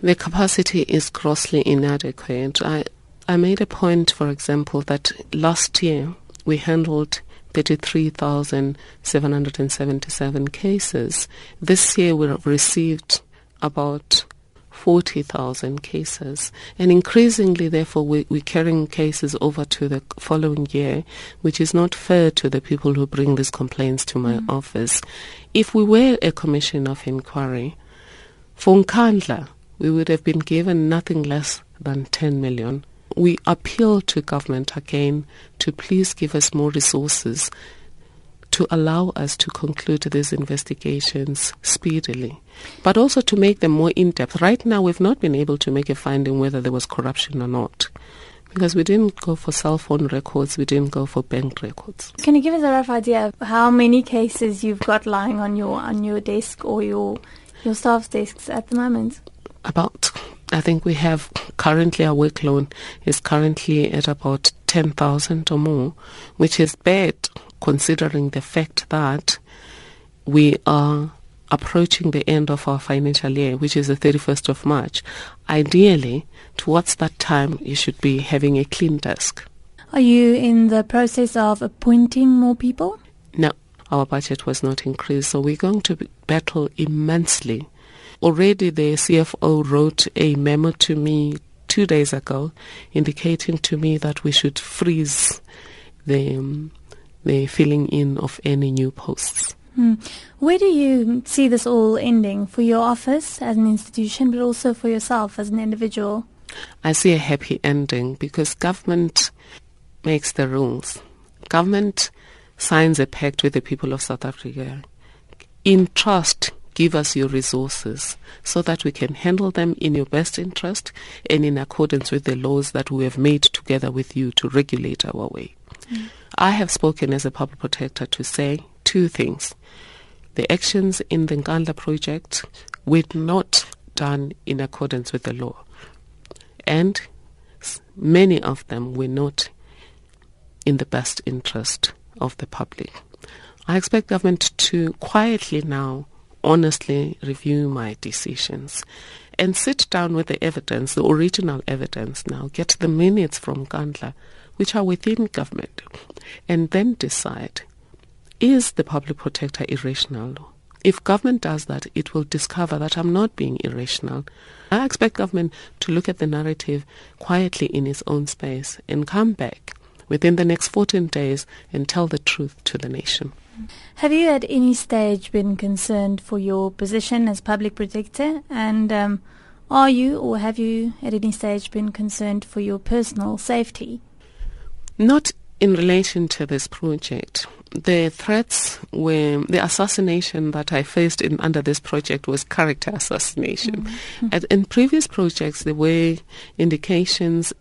The capacity is grossly inadequate. I, I made a point, for example, that last year we handled 33,777 cases. This year we have received about 40,000 cases. And increasingly, therefore, we, we're carrying cases over to the following year, which is not fair to the people who bring these complaints to my mm. office. If we were a commission of inquiry, for Nkandla, we would have been given nothing less than 10 million. We appeal to government again to please give us more resources to allow us to conclude these investigations speedily, but also to make them more in depth. Right now, we've not been able to make a finding whether there was corruption or not. Because we didn't go for cell phone records, we didn't go for bank records. Can you give us a rough idea of how many cases you've got lying on your on your desk or your your staff's desks at the moment? About I think we have currently our workload is currently at about 10,000 or more, which is bad considering the fact that we are approaching the end of our financial year, which is the 31st of March. Ideally, towards that time, you should be having a clean desk. Are you in the process of appointing more people? No, our budget was not increased, so we're going to battle immensely. Already, the CFO wrote a memo to me two days ago indicating to me that we should freeze the um, the filling in of any new posts. Hmm. Where do you see this all ending for your office as an institution, but also for yourself as an individual? I see a happy ending because government makes the rules. Government signs a pact with the people of South Africa. In trust, give us your resources so that we can handle them in your best interest and in accordance with the laws that we have made together with you to regulate our way. Mm. I have spoken as a public protector to say two things. The actions in the Nkandla project were not done in accordance with the law, and many of them were not in the best interest of the public. I expect government to quietly now honestly review my decisions and sit down with the evidence, the original evidence now, get the minutes from Nkandla which are within government, and then decide is the public protector irrational? If government does that, it will discover that I'm not being irrational. I expect government to look at the narrative quietly in its own space and come back within the next 14 days and tell the truth to the nation. Have you at any stage been concerned for your position as public protector? And um, are you or have you at any stage been concerned for your personal safety? Not in relation to this project. The threats were the assassination that I faced in, under this project was character assassination. Mm-hmm. in previous projects, there were indications,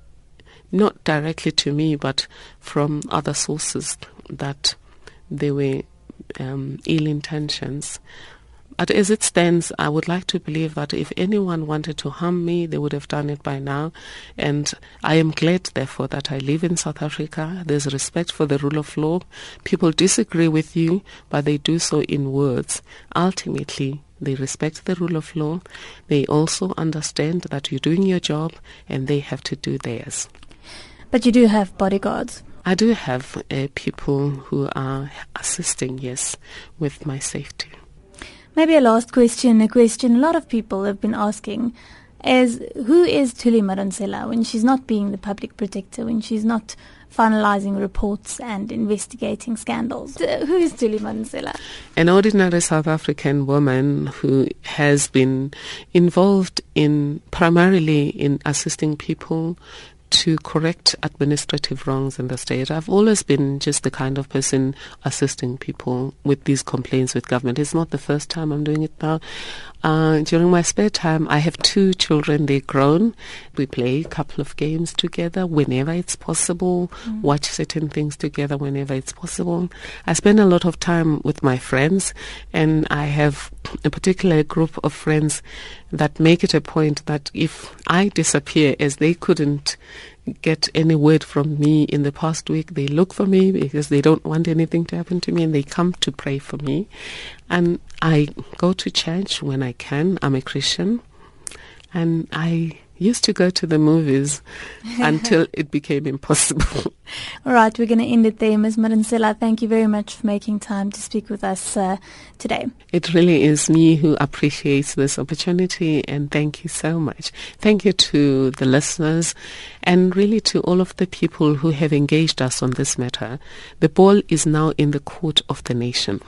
not directly to me, but from other sources, that there were um, ill intentions. But as it stands, I would like to believe that if anyone wanted to harm me, they would have done it by now. And I am glad, therefore, that I live in South Africa. There's respect for the rule of law. People disagree with you, but they do so in words. Ultimately, they respect the rule of law. They also understand that you're doing your job and they have to do theirs. But you do have bodyguards. I do have uh, people who are assisting, yes, with my safety. Maybe a last question, a question a lot of people have been asking is who is Thuli Madonsela when she's not being the public protector, when she's not finalizing reports and investigating scandals? Who is Thuli Madonsela? An ordinary South African woman who has been involved in primarily in assisting people to correct administrative wrongs in the state. I've always been just the kind of person assisting people with these complaints with government. It's not the first time I'm doing it now. Uh, during my spare time, I have two children. They're grown. We play a couple of games together whenever it's possible, mm. watch certain things together whenever it's possible. I spend a lot of time with my friends, and I have a particular group of friends that make it a point that if I disappear, as they couldn't get any word from me in the past week, they look for me because they don't want anything to happen to me and they come to pray for me. And I go to church when I can. I'm a Christian. And I used to go to the movies until it became impossible. All right, we're going to end it there. Ms. Madonsela, thank you very much for making time to speak with us uh, today. It really is me who appreciates this opportunity and thank you so much. Thank you to the listeners and really to all of the people who have engaged us on this matter. The ball is now in the court of the nation.